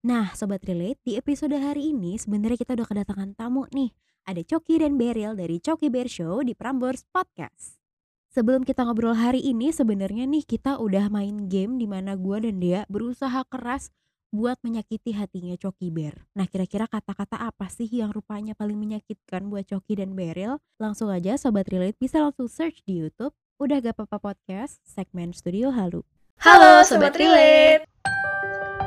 Nah, Sobat Relate, di episode hari ini sebenarnya kita udah kedatangan tamu nih. Ada Coki dan Beril dari Coki Bear Show di Prambors Podcast. Sebelum kita ngobrol hari ini, sebenarnya nih kita udah main game di mana gua dan Dea berusaha keras buat menyakiti hatinya Coki Bear. Nah, kira-kira kata-kata apa sih yang rupanya paling menyakitkan buat Coki dan Beril? Langsung aja Sobat Relate bisa langsung search di YouTube. Udah gak apa-apa podcast, segmen Studio Halu. Halo Sobat Relate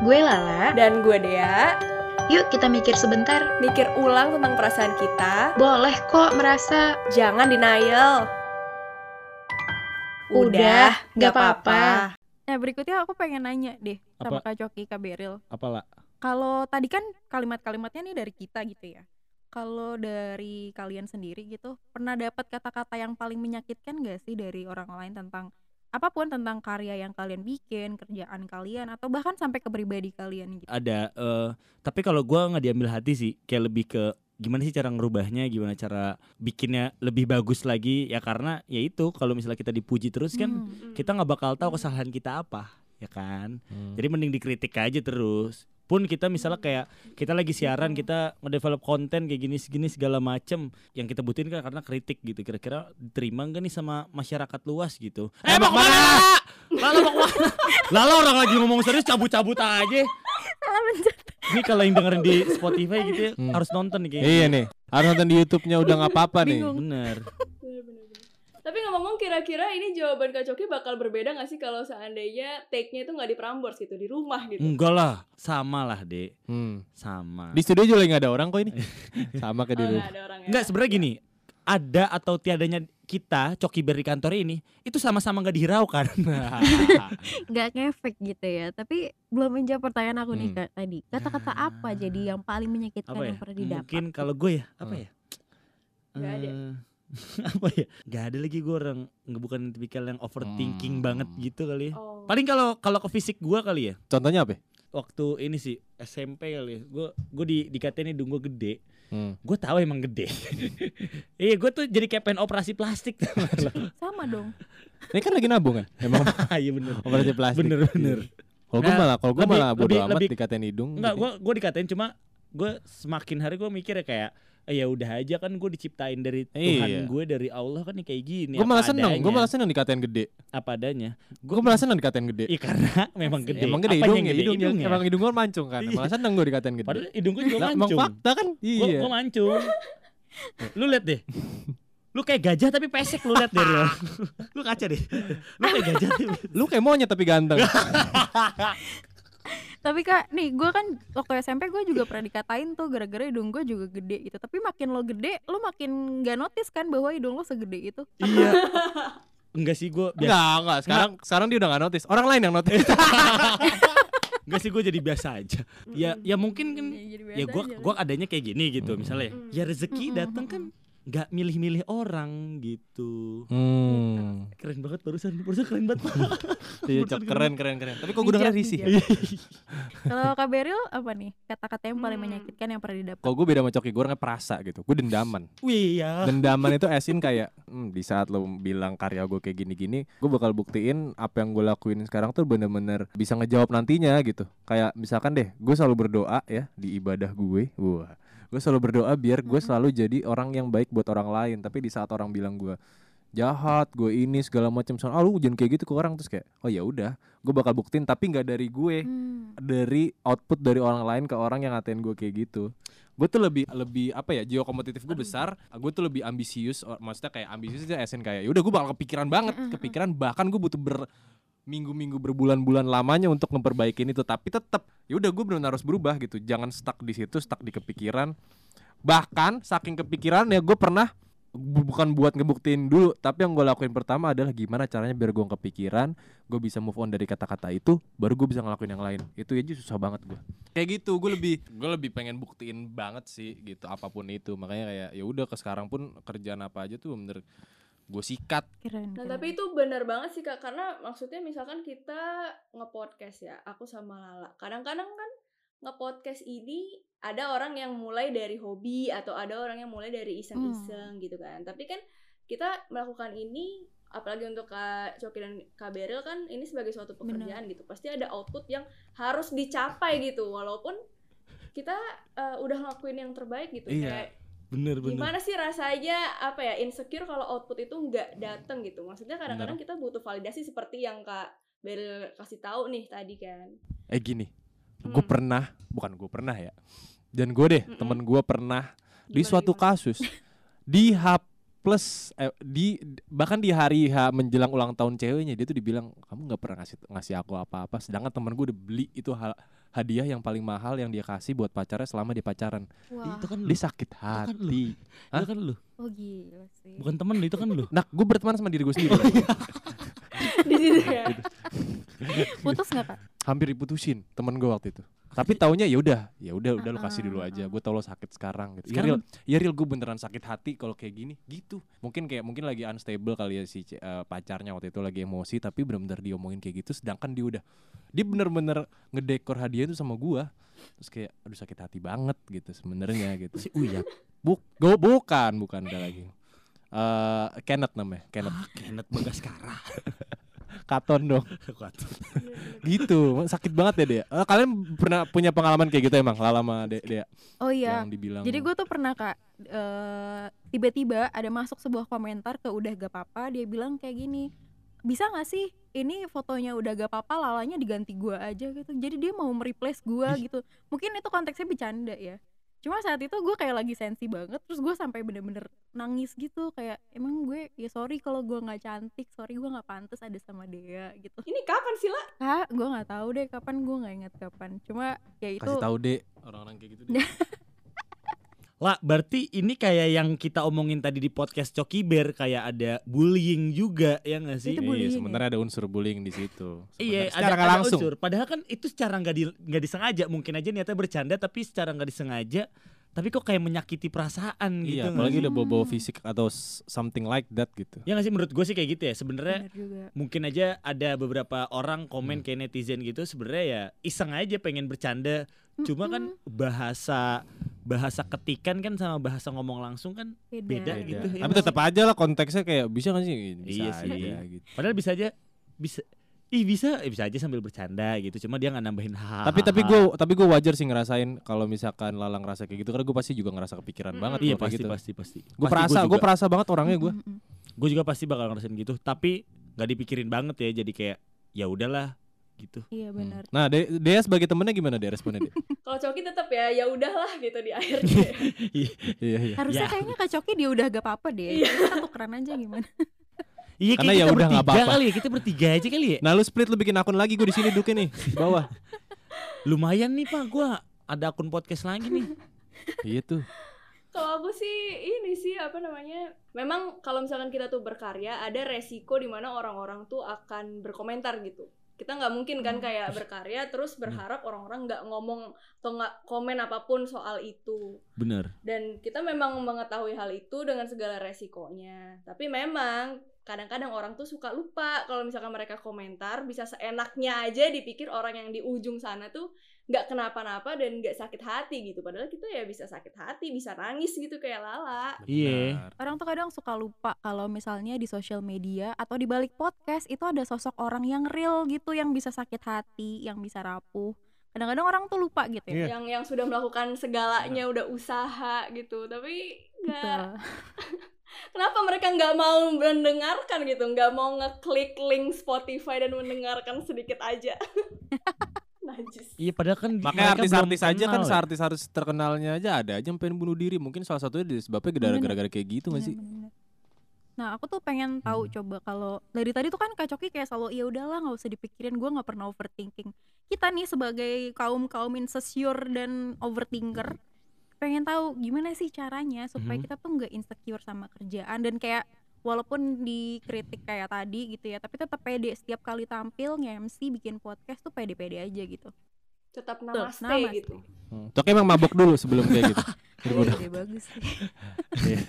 Gue Lala, Dan gue Dea yuk kita mikir sebentar. Mikir ulang tentang perasaan kita Boleh kok merasa Jangan denial Udah, gak apa-apa. Nah berikutnya aku pengen nanya deh sama Apa? Kak Coki, Kak Beril. Apalah? Kalau tadi kan kalimat-kalimatnya nih dari kita gitu ya. Kalau dari kalian sendiri gitu, pernah dapat kata-kata yang paling menyakitkan gak sih dari orang lain tentang apa pun tentang karya yang kalian bikin, kerjaan kalian, atau bahkan sampai ke pribadi kalian gitu? Ada. eh tapi kalau gua nggak diambil hati sih, kayak lebih ke gimana sih cara ngerubahnya, gimana cara bikinnya lebih bagus lagi ya karena ya itu kalau misalnya kita dipuji terus kan Hmm. kita nggak bakal tahu kesalahan kita apa ya kan. Jadi mending dikritik aja terus. Pun kita misalnya kayak kita lagi siaran, kita ngedevelop konten kayak gini segini segala macem yang kita butuhin kan karena kritik gitu. Kira-kira diterima nggak nih sama masyarakat luas gitu? Eh mau ke mana? Lala mau ke mana? Lala orang lagi ngomong serius cabut-cabut aja. Ini kalau yang dengerin di Spotify gitu ya, Hmm. harus nonton nih kayaknya. Iya nih, harus nonton di YouTube-nya udah nggak apa-apa nih. Bener. Tapi ngomong-ngomong kira-kira ini jawaban Kak Coki bakal berbeda gak sih kalau seandainya take-nya itu gak di Prambors gitu, di rumah gitu Enggak lah, sama lah dek, Hmm. sama. Di studio juga nggak ada orang kok ini. Sama kayak di Oh rumah. gak ada orang ya Enggak sebenarnya gini, ada atau tiadanya kita coki Bear di kantor ini itu sama-sama nggak dihiraukan. Gak ngefek gitu ya, tapi belum menjawab pertanyaan aku nih Hmm. Kak tadi. Kata-kata apa jadi yang paling menyakitkan apa ya? yang pernah didapat? Mungkin kalau gue ya, apa Hmm. ya? Nggak ada. Apa ya? Gak ada lagi gue orang nggak bukan tipikal yang overthinking Hmm. banget gitu kali ya. Oh. Paling kalau kalau ke fisik gue kali ya. Contohnya apa? ya? Waktu ini sih SMP kali ya. Gue gue di dikatain hidung gue gede. Hmm. Gue tahu emang gede. Iya, gue tuh jadi kayak pengen operasi plastik. Sama dong. Ini kan lagi nabung kan? Emang Iya bener. operasi plastik. Bener bener. Kalau gue Nah, malah, kalau gue lebih- malah bodo lebih- amat lebih- dikatain hidung. Enggak, gitu. gue gue dikatain cuma gue semakin hari gue mikir ya kayak eh, ya udah aja kan gue diciptain dari Tuhan Iya. gue dari Allah kan nih kayak gini. Gue malah seneng, gue malah seneng dikatain gede. apa adanya. Gue malah seneng dikatain gede. Iya karena memang gede. Emang gede hidungnya, gede? hidungnya. Hidungnya. Emang hidung gue mancung kan. Iya. Malah seneng gue dikatain gede. Padahal hidung gue juga Lah, emang mancung. fakta kan? Iya. gue mancung. lu lihat deh. Lu kayak gajah tapi pesek lu lihat deh lu. lu kaca deh. Lu kayak gajah tapi Lu kayak monyet tapi ganteng. Tapi kak, nih gue kan waktu SMP gue juga pernah dikatain tuh gara-gara hidung gue juga gede gitu. Tapi makin lo gede, lo makin gak notice kan bahwa hidung lo segede itu. Iya. Enggak sih gue biasa. Enggak, enggak. Sekarang sekarang dia udah gak notice. Orang lain yang notice. Enggak sih gue jadi biasa aja. Ya ya mungkin kan Ya, jadi ya gua aja. gua adanya kayak gini gitu misalnya Mm. ya rezeki datang kan nggak milih-milih orang gitu Hmm. keren banget barusan barusan keren banget Iya, Cok. keren keren keren. Tapi kok gue denger Bijak, risih. bijak. Kalau Kak Beril apa nih kata-kata yang paling Hmm. menyakitkan yang pernah didapat? Kok gue beda sama Coki, gue orangnya perasa gitu. Gue dendaman. wih ya Dendaman itu esin kayak hmm, di saat lo bilang karya gue kayak gini-gini, gue bakal buktiin apa yang gue lakuin sekarang tuh bener-bener bisa ngejawab nantinya gitu. Kayak misalkan deh, gue selalu berdoa ya di ibadah gue. Wah, gue selalu berdoa biar gue selalu jadi orang yang baik buat orang lain. Tapi di saat orang bilang gue jahat, gue ini segala macam, soal ah lu jangan kayak gitu ke orang. Terus kayak oh ya udah, gue bakal buktiin tapi nggak dari gue Hmm. dari output dari orang lain ke orang yang ngatain gue kayak gitu. Gue tuh lebih lebih apa ya jiwa kompetitif gue besar. Gue tuh lebih ambisius maksudnya kayak ambisius itu esen kayak yaudah gue bakal kepikiran banget. Kepikiran bahkan gue butuh ber minggu-minggu berbulan-bulan lamanya untuk memperbaikin itu tapi tetap yaudah gue benar harus berubah gitu. Jangan stuck di situ stuck di kepikiran. Bahkan saking kepikiran ya gue pernah bu- bukan buat ngebuktiin dulu tapi yang gue lakuin pertama adalah gimana caranya biar gue kepikiran gue bisa move on dari kata-kata itu baru gue bisa ngelakuin yang lain. Itu aja susah banget gue kayak gitu gue lebih gue lebih pengen buktiin banget sih gitu apa pun itu. Makanya kayak ya udah ke sekarang pun kerjaan apa aja tuh bener gue sikat. Keren. Nah keren. tapi itu benar banget sih kak karena maksudnya misalkan kita nge-podcast ya aku sama Lala. Kadang-kadang kan nge-podcast ini ada orang yang mulai dari hobi atau ada orang yang mulai dari iseng-iseng gitu kan. Tapi kan kita melakukan ini apalagi untuk Kak Coki dan Kak Beril kan ini sebagai suatu pekerjaan gitu. Pasti ada output yang harus dicapai gitu walaupun kita eh, udah ngelakuin yang terbaik gitu. Iya, kayak bener bener gimana sih rasanya apa ya insecure kalau output itu nggak dateng gitu maksudnya kadang-kadang kita butuh validasi seperti yang Kak Beril kasih tahu nih tadi kan Eh gini, gue Hmm. pernah, bukan gue pernah ya. Dan gue deh, Mm-mm. temen gue pernah di Gimana, suatu gimana? kasus di H plus eh, di bahkan di hari H menjelang ulang tahun ceweknya dia tuh dibilang kamu nggak pernah ngasih ngasih aku apa-apa. Sedangkan temen gue udah beli itu ha- hadiah yang paling mahal yang dia kasih buat pacarnya selama dia pacaran. Wah, itu kan lu. dia sakit kan lu. hati Hah? itu kan lu. Oh gila sih. bukan temen lu itu kan lu. Nah gue berteman sama diri gue sendiri. Di situ ya? Putus nggak kak? hampir diputusin temen gue waktu itu tapi taunya ya udah ya udah udah lo kasih dulu aja. gue tau lo sakit sekarang gitu. Ya Sekarang- real ya real gue beneran sakit hati kalau kayak gini. Gitu. Mungkin kayak mungkin lagi unstable kali ya si eh, pacarnya waktu itu lagi emosi tapi bener-bener diomongin kayak gitu sedangkan dia udah dia bener-bener ngedekor hadiah itu sama gua. Terus kayak aduh sakit hati banget gitu sebenarnya gitu. Si Uya Buk, gue bukan bukan ada lagi. Eh Kenneth namanya Kenneth. Ah Kenneth Bagaskara Katon dong. Kuat. gitu sakit banget ya dia Eh, kalian pernah punya pengalaman kayak gitu emang Lala sama De Oh iya. yang dibilang. Jadi gue tuh pernah kak eh, tiba-tiba ada masuk sebuah komentar ke udah gak apa-apa dia bilang kayak gini bisa gak sih ini fotonya udah gak apa-apa lalanya diganti gua aja gitu. Jadi dia mau mereplace gua gitu. Mungkin itu konteksnya bercanda ya cuma saat itu gue kayak lagi sensi banget terus gue sampai bener-bener nangis gitu kayak emang gue ya sorry kalau gue nggak cantik sorry gue nggak pantas ada sama dia gitu. Ini kapan sih lah kak gue nggak tahu deh kapan gue nggak ingat kapan. Cuma ya itu kasih tahu deh orang-orang kayak gitu deh. Lah, berarti ini kayak yang kita omongin tadi di podcast Coki Bear kayak ada bullying juga ya nggak sih? Itu Iya, bullying ya? sebenarnya ada unsur bullying di situ. Iya, Sebenarnya. ada, ada langsung. unsur. Padahal kan itu secara nggak di, nggak disengaja, mungkin aja niatnya bercanda, tapi secara nggak disengaja, tapi kok kayak menyakiti perasaan gitu. Iya, apalagi udah bawa-bawa fisik atau something like that gitu. Ya nggak sih menurut gue sih kayak gitu ya. Sebenarnya mungkin aja ada beberapa orang komen Hmm. kayak netizen gitu sebenarnya ya iseng aja pengen bercanda. Cuma kan bahasa bahasa ketikan kan sama bahasa ngomong langsung kan beda Beda. gitu, ya Tapi tetap aja lah konteksnya kayak bisa gak sih? Bisa Iya sih. aja gitu. padahal bisa aja bisa ih bisa eh, bisa aja sambil bercanda gitu. Cuma dia nggak nambahin hahaha. Tapi tapi gue tapi gue wajar sih ngerasain kalau misalkan lalang rasa kayak gitu karena gue pasti juga ngerasa kepikiran Mm-mm. banget iya pasti gitu. pasti pasti. Gue Pasti perasa gua gue perasa banget orangnya gue. Gue juga pasti bakal ngerasain gitu tapi nggak dipikirin banget ya jadi kayak ya udahlah gitu iya benar Nah, De Dea sebagai temennya gimana deh responnya deh? kalau Coki tetap ya ya udahlah gitu di akhirnya Iya iya. Harusnya Ya. kayaknya Kak Coki dia udah gak apa-apa deh. Kita tukeran aja gimana? iya Karena ya udah nggak apa-apa. kali ya kita bertiga aja kali ya Nah lu split lu bikin akun lagi gue di sini duduknya nih di bawah. lumayan nih pak gue ada akun podcast lagi nih Iya tuh. kalau aku sih ini sih apa namanya memang kalau misalkan kita tuh berkarya ada resiko di mana orang-orang tuh akan berkomentar gitu kita nggak mungkin kan kayak berkarya terus berharap orang-orang nggak ngomong atau nggak komen apa pun soal itu. Bener. Dan kita memang mengetahui hal itu dengan segala resikonya. Tapi memang kadang-kadang orang tuh suka lupa kalau misalkan mereka komentar bisa seenaknya aja dipikir orang yang di ujung sana tuh nggak kenapa-napa dan nggak sakit hati gitu padahal kita ya bisa sakit hati bisa nangis gitu kayak Lala Iya. Orang tuh kadang suka lupa kalau misalnya di sosial media atau di balik podcast itu ada sosok orang yang real gitu yang bisa sakit hati, yang bisa rapuh. Kadang-kadang orang tuh lupa gitu ya. Iya. yang yang sudah melakukan segalanya udah usaha gitu tapi nggak kenapa mereka nggak mau mendengarkan gitu nggak mau ngeklik link Spotify dan mendengarkan sedikit aja najis iya padahal kan Makanya artis-artis aja kan ya. artis-artis terkenalnya aja ada aja yang pengen bunuh diri. Mungkin salah satunya disebabnya gara-gara kayak gitu gak Iya, sih? Nah, aku tuh pengen tahu coba kalau dari tadi tuh kan Kak Coki kayak selalu ya udahlah nggak usah dipikirin, gue nggak pernah overthinking. Kita nih sebagai kaum kaum insecure dan overthinker pengen tahu gimana sih caranya supaya Mhm. kita tuh nggak insecure sama kerjaan dan kayak walaupun dikritik kayak tadi gitu ya, tapi tetap pede setiap kali tampil nge-MC bikin podcast tuh pede-pede aja gitu. tetap Tuh, namaste, namaste. gitu Hmm. Coki emang mabok dulu sebelum kayak gitu. Jadi udah. Ide bagus sih.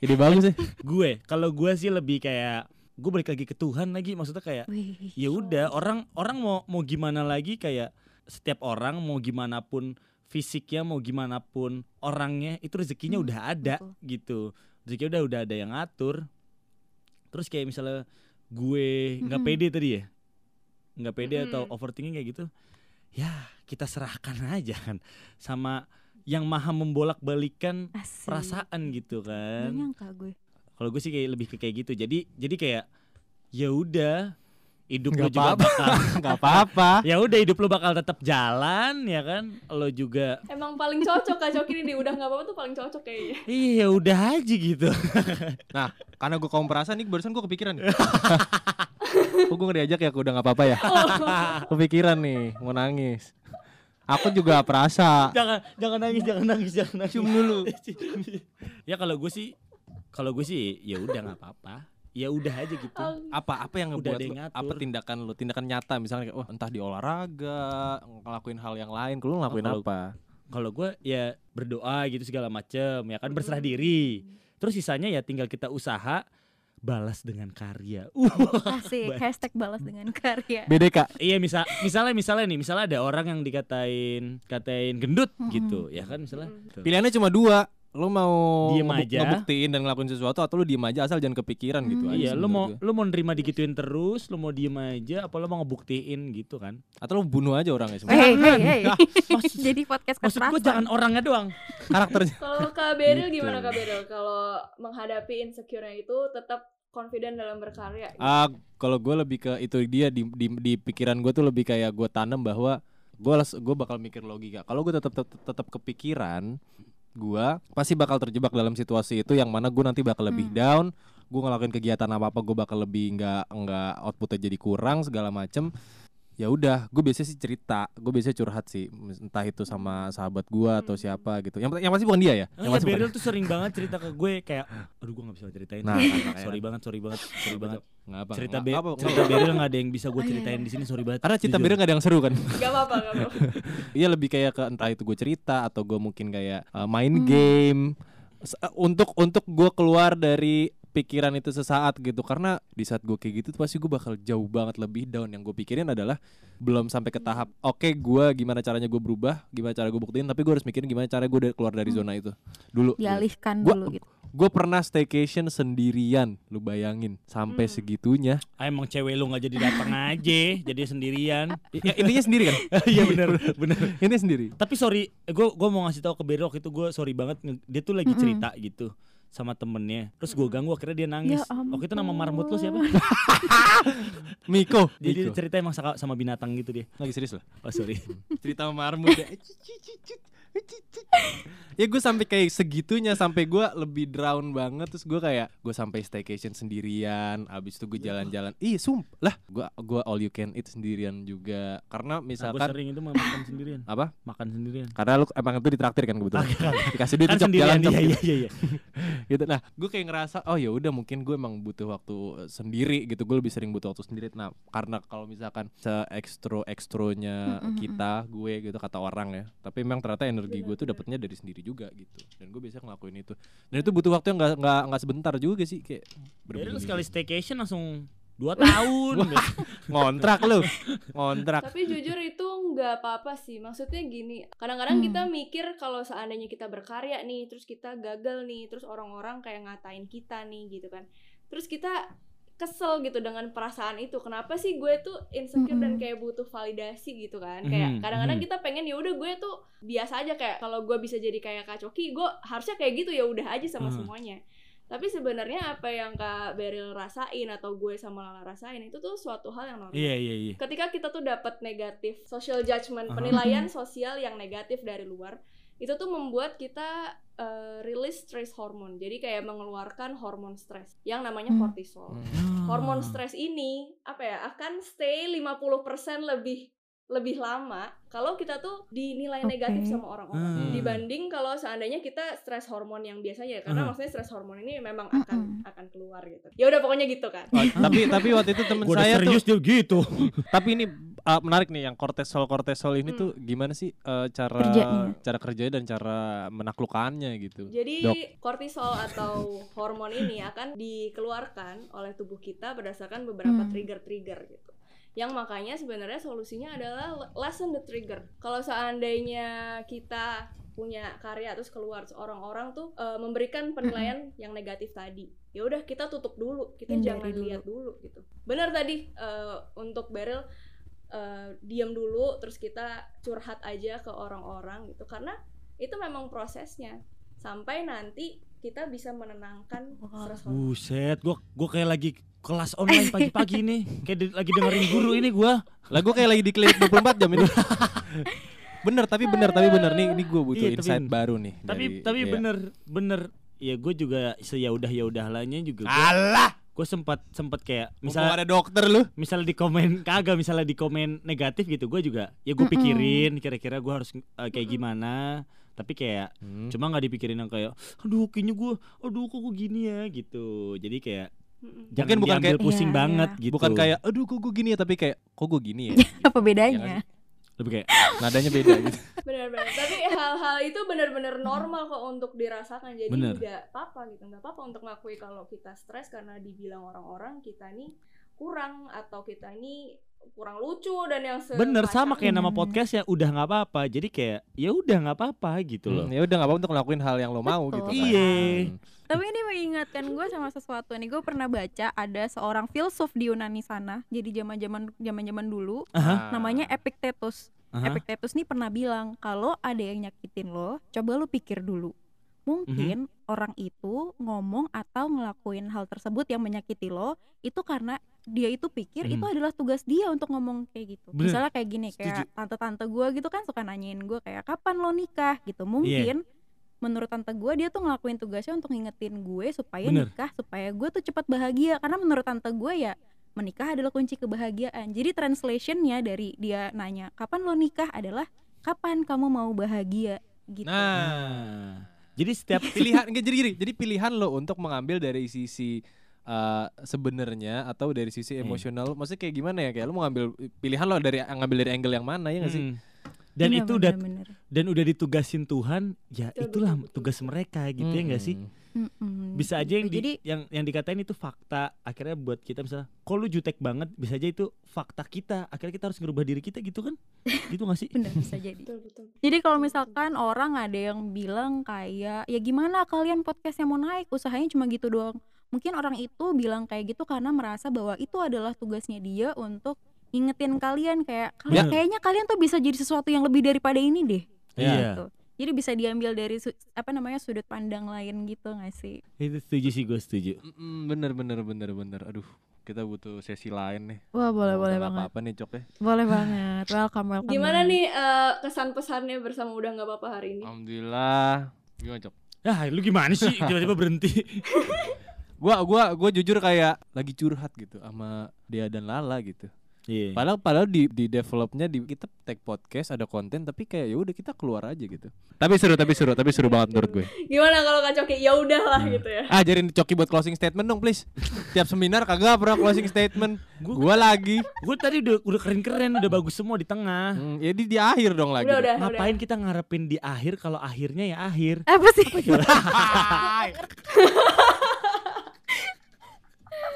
Jadi bagus sih. gue kalau gue sih lebih kayak gue balik lagi ke Tuhan lagi maksudnya kayak ya udah orang orang mau mau gimana lagi kayak setiap orang mau gimana pun fisiknya mau gimana pun orangnya itu rezekinya Hmm, udah ada betul. gitu rezekinya udah udah ada yang ngatur terus kayak misalnya gue nggak Mm-mm. pede tadi ya nggak pede atau Mm-mm. overthinking kayak gitu ya kita serahkan aja kan sama yang maha membolak balikan Asik. perasaan gitu kan kalau gue sih kayak lebih ke kayak gitu jadi jadi kayak ya udah hidup Nggak lo juga apa-apa. bakal nggak apa-apa ya udah hidup lo bakal tetap jalan ya kan lo juga Emang paling cocok Kak Coki ini udah nggak apa-apa tuh paling cocok kayaknya. iya udah aja gitu karena gue kaum perasaan nih barusan gue kepikiran nih Kok gue diajak ya, udah nggak apa-apa ya? Kepikiran nih, mau nangis. Aku juga perasa. jangan jangan nangis jangan nangis jangan nangis Cium dulu. ya kalau gue sih kalau gue sih ya udah nggak apa-apa ya udah aja gitu Apa apa yang Udah ngebuat lu, apa tindakan lu, tindakan nyata misalnya kayak, wah entah di olahraga, ngelakuin hal yang lain, lu ngelakuin Oh, apa? kalau gue ya berdoa gitu segala macem ya kan berserah diri terus sisanya ya tinggal kita usaha balas dengan karya uh Asik. Hashtag balas dengan karya. BDK. iya misal misalnya misalnya nih misalnya ada orang yang dikatain katain gendut Mm-mm. gitu ya kan misalnya Mm. Tuh. Pilihannya cuma dua. Lu mau Diem aja. ngebuktiin dan ngelakuin sesuatu atau lu diem aja asal jangan kepikiran gitu Hmm. aja iya lu mau menurut lu mau nerima digituin terus lu mau diem aja apa lu mau ngebuktiin gitu kan. Atau lu bunuh aja orangnya semua. Hey, hey, hey. maksud, Jadi podcast maksud gue jangan orangnya doang Karakternya. Kalau Kak Beril Gitu. gimana Kak Beril? Kalau menghadapi insecure-nya itu tetap confident dalam berkarya. gitu. Ah, kalau gue lebih ke itu dia di di, di pikiran gue tuh lebih kayak gue tanam bahwa gue gue bakal mikir logika. Kalau gue tetap tetap kepikiran, gue pasti bakal terjebak dalam situasi itu yang mana gue nanti bakal lebih Hmm. down. Gue ngelakuin kegiatan apa apa gue bakal lebih nggak nggak outputnya jadi kurang segala macem. Ya udah, gue biasanya sih cerita, gue biasanya curhat sih, entah itu sama sahabat gue atau Hmm. siapa gitu. Yang yang pasti bukan dia ya, Oh yang iya, pasti Beryl tuh sering banget cerita ke gue kayak aduh gue gak bisa ceritain Nah, Nah, sorry banget sorry banget sorry banget Nggak apa, cerita nggak Be apa, cerita Beryl gak ada yang bisa gue ceritain di sini sorry banget Karena cerita Jujur. Beryl gak ada yang seru kan Gak apa-apa, gak apa-apa. Iya lebih kayak ke entah itu gue cerita atau gue mungkin kayak uh, main Hmm. game uh, untuk untuk gue keluar dari pikiran itu sesaat gitu. Karena di saat gue kayak gitu tuh pasti gue bakal jauh banget lebih down. Yang gue pikirin adalah belum sampai ke tahap oke gue gimana caranya gue berubah gimana cara gue buktiin tapi gue harus mikirin gimana cara gue keluar dari zona itu dulu. Dialihkan Gua- dulu gitu. gue pernah staycation sendirian lu bayangin sampai Hmm. segitunya. Ah, emang cewek lu gak jadi datang aja jadi sendirian. Ya, intinya sendiri kan? Iya bener bener. Ini sendiri. Tapi sorry gue gue mau ngasih tahu ke waktu itu gue sorry banget nge- dia tuh lagi Mm-mm. cerita gitu sama temennya. Terus gue ganggu akhirnya dia nangis. Ya waktu itu nama marmut lu siapa? Miko. Jadi Miko. cerita emang sama, sama binatang gitu dia. Lagi serius lah oh sorry. Cerita marmut ya. ya gue sampai kayak segitunya sampai gue lebih drown banget. Terus gue kayak gue sampai staycation sendirian abis itu gue jalan-jalan. Ih sumpah. Lah gue gua all you can eat sendirian juga. Karena nah, gue misalkan sering itu makan sendirian. Apa? Makan sendirian. Karena lu emang itu ditraktir kan kebetulan. Dikasih duit kan jalan iya gitu. iya iya iya gitu. Nah gue kayak ngerasa oh ya udah mungkin gue emang butuh waktu sendiri gitu. Gue lebih sering butuh waktu sendiri. Nah karena kalau misalkan se ekstro ekstronya kita gue gitu kata orang ya. Tapi memang ternyata energi gue tuh dapetnya dari sendiri juga gitu dan gue biasanya ngelakuin itu dan itu butuh waktu yang nggak nggak nggak sebentar juga sih kayak Beryl berminggu-minggu. sekali staycation langsung dua tahun ngontrak lu ngontrak Tapi jujur itu nggak apa-apa sih. Maksudnya gini, kadang-kadang Hmm. kita mikir kalau seandainya kita berkarya nih, terus kita gagal nih, terus orang-orang kayak ngatain kita nih gitu kan. Terus kita kesel gitu dengan perasaan itu. Kenapa sih gue tuh insecure dan Mm-mm. kayak butuh validasi gitu kan? Kayak kadang-kadang mhm. kita pengen ya udah gue tuh biasa aja kayak kalau gue bisa jadi kayak Kak Coki, gue harusnya kayak gitu ya udah aja sama Mhm. semuanya. Tapi sebenarnya apa yang Kak Beril rasain atau gue sama Lala rasain itu tuh suatu hal yang normal iya iya iya ketika kita tuh dapat negatif social judgment Aha. penilaian sosial yang negatif dari luar itu tuh membuat kita uh, release stress hormone jadi kayak mengeluarkan hormon stres yang namanya Hmm. kortisol hormon stres ini apa ya akan stay 50% lebih lebih lama kalau kita tuh dinilai Oke. negatif sama orang-orang Hmm. dibanding kalau seandainya kita stres hormon yang biasanya karena Hmm. maksudnya stres hormon ini memang akan Mm-mm. akan keluar gitu ya udah pokoknya gitu kan Oh, tapi tapi waktu itu udah saya tuh serius dia gitu Tapi ini uh, menarik nih yang kortisol kortisol ini Hmm. tuh gimana sih uh, cara Kerjanya. cara kerjanya dan cara menaklukkannya gitu. Jadi Dok. kortisol atau hormon ini akan dikeluarkan oleh tubuh kita berdasarkan beberapa Hmm. trigger-trigger gitu. Yang makanya sebenarnya solusinya adalah le- lessen the trigger. Kalau seandainya kita punya karya terus keluar terus orang-orang tuh eh, memberikan penilaian yang negatif tadi ya udah kita tutup dulu kita Hindari jangan dulu. lihat dulu gitu benar tadi eh, untuk Beryl eh, diam dulu terus kita curhat aja ke orang-orang gitu karena itu memang prosesnya sampai nanti kita bisa menenangkan stres hormon. Buset, gua gua kayak lagi kelas online pagi-pagi nih. Kayak di- lagi dengerin guru ini gua. Lah gue kayak lagi di klinik 24 jam ini. bener tapi bener tapi bener nih ini gue butuh Iya, tapi- insight baru nih. Tapi dari- tapi iya. bener bener ya gue juga ya udah ya udahlahnya juga gua, Alah, gue sempat sempat kayak misal misalnya ada dokter lu. misalnya di komen kagak misalnya di komen negatif gitu gue juga ya gue pikirin kira-kira gue harus eh, kayak gimana tapi kayak Hmm. cuma nggak dipikirin yang kayak aduh kayaknya gue aduh kok gue gini ya gitu jadi kayak jangan bukan kayak- pusing Iya, banget iya. gitu Bukan kayak aduh kok gue gini ya tapi kayak kok gue gini ya. Apa bedanya? Lebih kayak Nadanya beda gitu. benar-benar tapi hal-hal itu benar-benar normal kok untuk dirasakan jadi Bener. nggak apa-apa gitu nggak apa-apa untuk ngakui kalau kita stres karena dibilang orang-orang kita nih kurang atau kita ini kurang lucu dan yang bener sama kayak nama Bener. podcast ya udah nggak apa-apa jadi kayak ya udah nggak apa-apa gitu loh Hmm, ya udah nggak apa untuk ngelakuin hal yang lo mau Betul. gitu. kan. Iya. Hmm. Tapi ini mengingatkan gue sama sesuatu nih. Gue pernah baca ada seorang filsuf di Yunani sana. Jadi zaman-zaman zaman-zaman dulu Aha. namanya Epictetus. Aha. Epictetus nih pernah bilang kalau ada yang nyakitin lo, coba lo pikir dulu. Mungkin orang itu ngomong atau ngelakuin hal tersebut yang menyakiti lo itu karena dia itu pikir Hmm. itu adalah tugas dia untuk ngomong kayak gitu. Bener. Misalnya kayak gini, kayak tante-tante gue gitu kan suka nanyain gue kayak kapan lo nikah gitu. Mungkin menurut tante gue dia tuh ngelakuin tugasnya untuk ngingetin gue supaya Bener. nikah supaya gue tuh cepat bahagia karena menurut tante gue ya menikah adalah kunci kebahagiaan jadi translationnya dari dia nanya kapan lo nikah adalah kapan kamu mau bahagia gitu Nah, jadi setiap pilihan enggak jadi gini, jadi pilihan lo untuk mengambil dari sisi eh, sebenarnya atau dari sisi Hmm. emosional maksudnya kayak gimana ya? Kayak lo mau ngambil pilihan lo dari ngambil dari angle yang mana ya nggak sih? Mm. dan Iya, itu udah dan udah ditugasin Tuhan ya itulah tugas mereka gitu ya enggak sih Mm-mm. Bisa aja yang gitu. di, jadi yang yang dikatain itu fakta akhirnya buat kita misalnya kok lu jutek banget bisa aja itu fakta kita akhirnya kita harus ngerubah diri kita gitu kan gitu gak sih bener bisa jadi betul betul Jadi kalau misalkan orang ada yang bilang kayak ya gimana kalian podcastnya mau naik usahanya cuma gitu doang. Mungkin orang itu bilang kayak gitu karena merasa bahwa itu adalah tugasnya dia untuk ngingetin kalian kayak "Kali- Ya. kayaknya kalian tuh bisa jadi sesuatu yang lebih daripada ini deh. Iya. Gitu. Jadi bisa diambil dari su- apa namanya sudut pandang lain gitu gak sih? itu setuju sih gue setuju Mm-mm, bener bener bener bener aduh kita butuh sesi lain nih Wah boleh Mau boleh banget. apa nih cok ya Boleh banget. Welcome welcome. gimana banget. nih eh, kesan pesannya bersama udah nggak apa-apa hari ini alhamdulillah gimana cok ah lu gimana sih tiba-tiba berhenti gua gua gua jujur kayak lagi curhat gitu sama dia dan Lala gitu iya. Padahal padahal di di developnya di kita tag podcast ada konten tapi kayak ya udah kita keluar aja gitu. Tapi seru tapi seru tapi seru banget menurut gue. Gimana kalau kak Coki? Ya udahlah gitu ya. Ajarin Coki buat closing statement dong please. Tiap seminar kagak pernah closing statement. Gua lagi. Gue tadi udah udah keren-keren udah bagus semua di tengah. Hmm, ya di, di akhir dong lagi. Udah udah ngapain kita ngarepin di akhir kalau akhirnya ya akhir? Apa sih?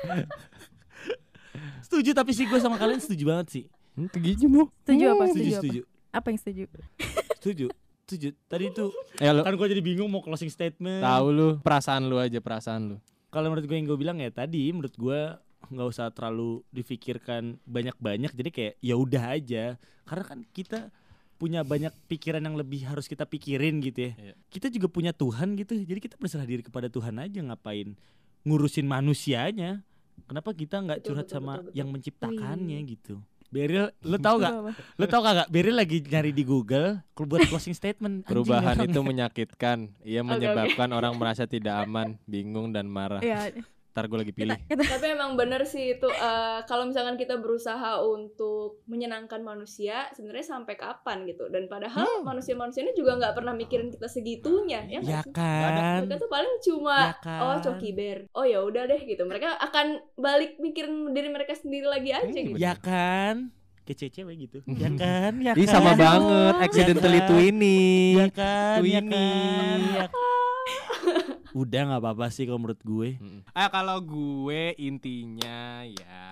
setuju tapi sih gue sama kalian setuju banget sih. Hmm, gitu mu Setuju apa? setuju Setuju apa? setuju. Apa yang setuju? setuju setuju. Tadi tuh ya lo kan gue jadi bingung mau closing statement. Tahu lu perasaan lu aja perasaan lu. Kalau menurut gue yang gue bilang ya tadi menurut gue nggak usah terlalu difikirkan banyak-banyak jadi kayak ya udah aja. Karena kan kita punya banyak pikiran yang lebih harus kita pikirin gitu ya. Iya. kita juga punya Tuhan gitu jadi kita berserah diri kepada Tuhan aja ngapain ngurusin manusianya kenapa kita nggak curhat betul, sama betul, betul. yang menciptakannya gitu Beril, lo tau gak? Lo tau gak? Beril lagi nyari di Google buat closing statement. Anjing, perubahan itu menyakitkan ia menyebabkan orang merasa tidak aman bingung dan marah Ya, ntar gue lagi kita, pilih kita tapi emang bener sih itu eh, kalau misalkan kita berusaha untuk menyenangkan manusia sebenarnya sampai kapan gitu dan padahal manusia-manusia ini juga nggak pernah mikirin kita segitunya ya Ya sih? kan? mereka tuh paling cuma Ya kan? oh coki bear oh ya udah deh gitu mereka akan balik mikirin diri mereka sendiri lagi aja Hmm, gitu Ya kan? Kayak cewek gitu. Ya kan? Ya Ih kan? sama banget accidentally Ya kan? twinning Ya kan? Ya Twinning. kan? Ya kan? Udah nggak apa-apa sih kalau menurut gue. Ah kalau gue intinya ya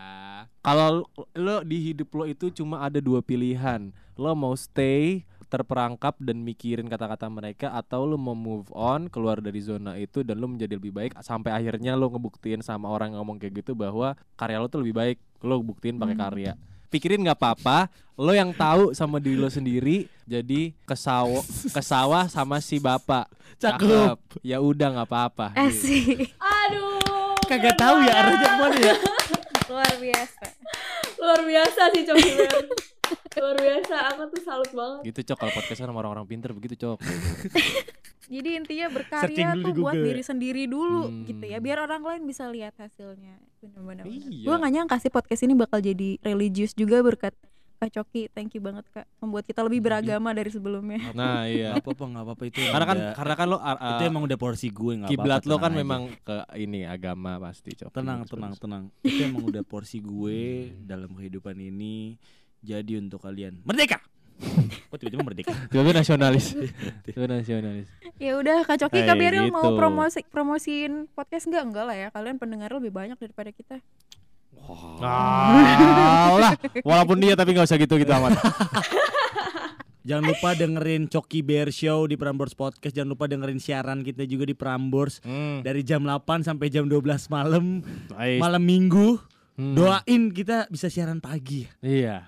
kalau lo di hidup lo itu cuma ada dua pilihan. Lo mau stay terperangkap dan mikirin kata-kata mereka atau lu mau move on keluar dari zona itu dan lu menjadi lebih baik sampai akhirnya lu ngebuktiin sama orang yang ngomong kayak gitu bahwa karya lu tuh lebih baik lu buktiin pakai Hmm. karya pikirin nggak apa-apa lo yang tahu sama diri lo sendiri jadi kesawa kesawah sama si bapak Cakep. ya udah nggak apa-apa Eh gitu. sih. Aduh. Kagak tahu ya arahnya ke mana ya. luar biasa Luar biasa sih Coki Bear. Luar biasa, aku tuh salut banget. gitu cok kalau podcastan sama orang-orang pinter begitu cok jadi intinya berkarya tuh buat Google ya. diri sendiri dulu Hmm. gitu ya biar orang lain bisa lihat hasilnya bener-bener Iya. gue gak nyangka sih podcast ini bakal jadi religius juga berkat Kak Coki. Thank you banget Kak membuat kita lebih beragama dari sebelumnya. Nah iya. Gak apa-apa, gak apa-apa itu. karena kan udah- karena kan lo uh, itu emang udah porsi gue nggak apa-apa. kiblat lo kan aja. memang ke ini agama pasti cok tenang tenang tenang. Itu emang udah porsi gue dalam kehidupan ini. Jadi untuk kalian merdeka kok tiba-tiba merdeka Tiba-tiba nasionalis Tiba-tiba nasionalis ya udah Kak Coki Kak Beril mau gitu. promosi promosiin podcast enggak enggak lah ya kalian pendengar lebih banyak daripada kita Alah, walaupun dia tapi nggak usah gitu-gitu amat. Jangan lupa dengerin Coki Bear Show di Prambors Podcast. Jangan lupa dengerin siaran kita juga di Prambors Hmm. dari jam 8 sampai jam 12 malam, Nice. malam Minggu. Hmm. Doain kita bisa siaran pagi. Iya.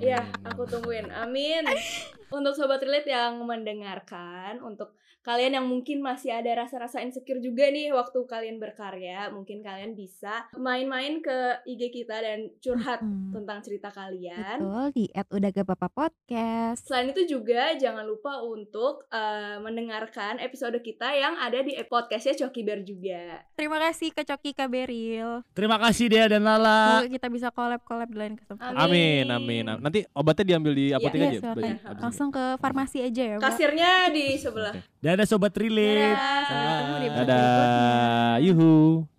Iya, aku tungguin. Amin. Untuk sobat relate yang mendengarkan, untuk kalian yang mungkin masih ada rasa-rasa insecure juga nih waktu kalian berkarya, mungkin kalian bisa main-main ke IG kita dan curhat Hmm. tentang cerita kalian. Betul di at udah gak apa-apa podcast. Selain itu juga jangan lupa untuk eh, mendengarkan episode kita yang ada di podcastnya Coki Bear juga. terima kasih Kak Coki Kak Beril Terima kasih Dea dan Lala. semoga kita bisa collab collab di lain kesempatan Amin, amin. am- Nanti obatnya diambil di apotek Iya, aja. silakan. Langsung ke farmasi aja ya Mbak. Kasirnya di sebelah. Oke. Dadah sobat relate. Dadah. Sampai ketemu di Dadah. Yuhu.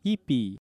Yippee.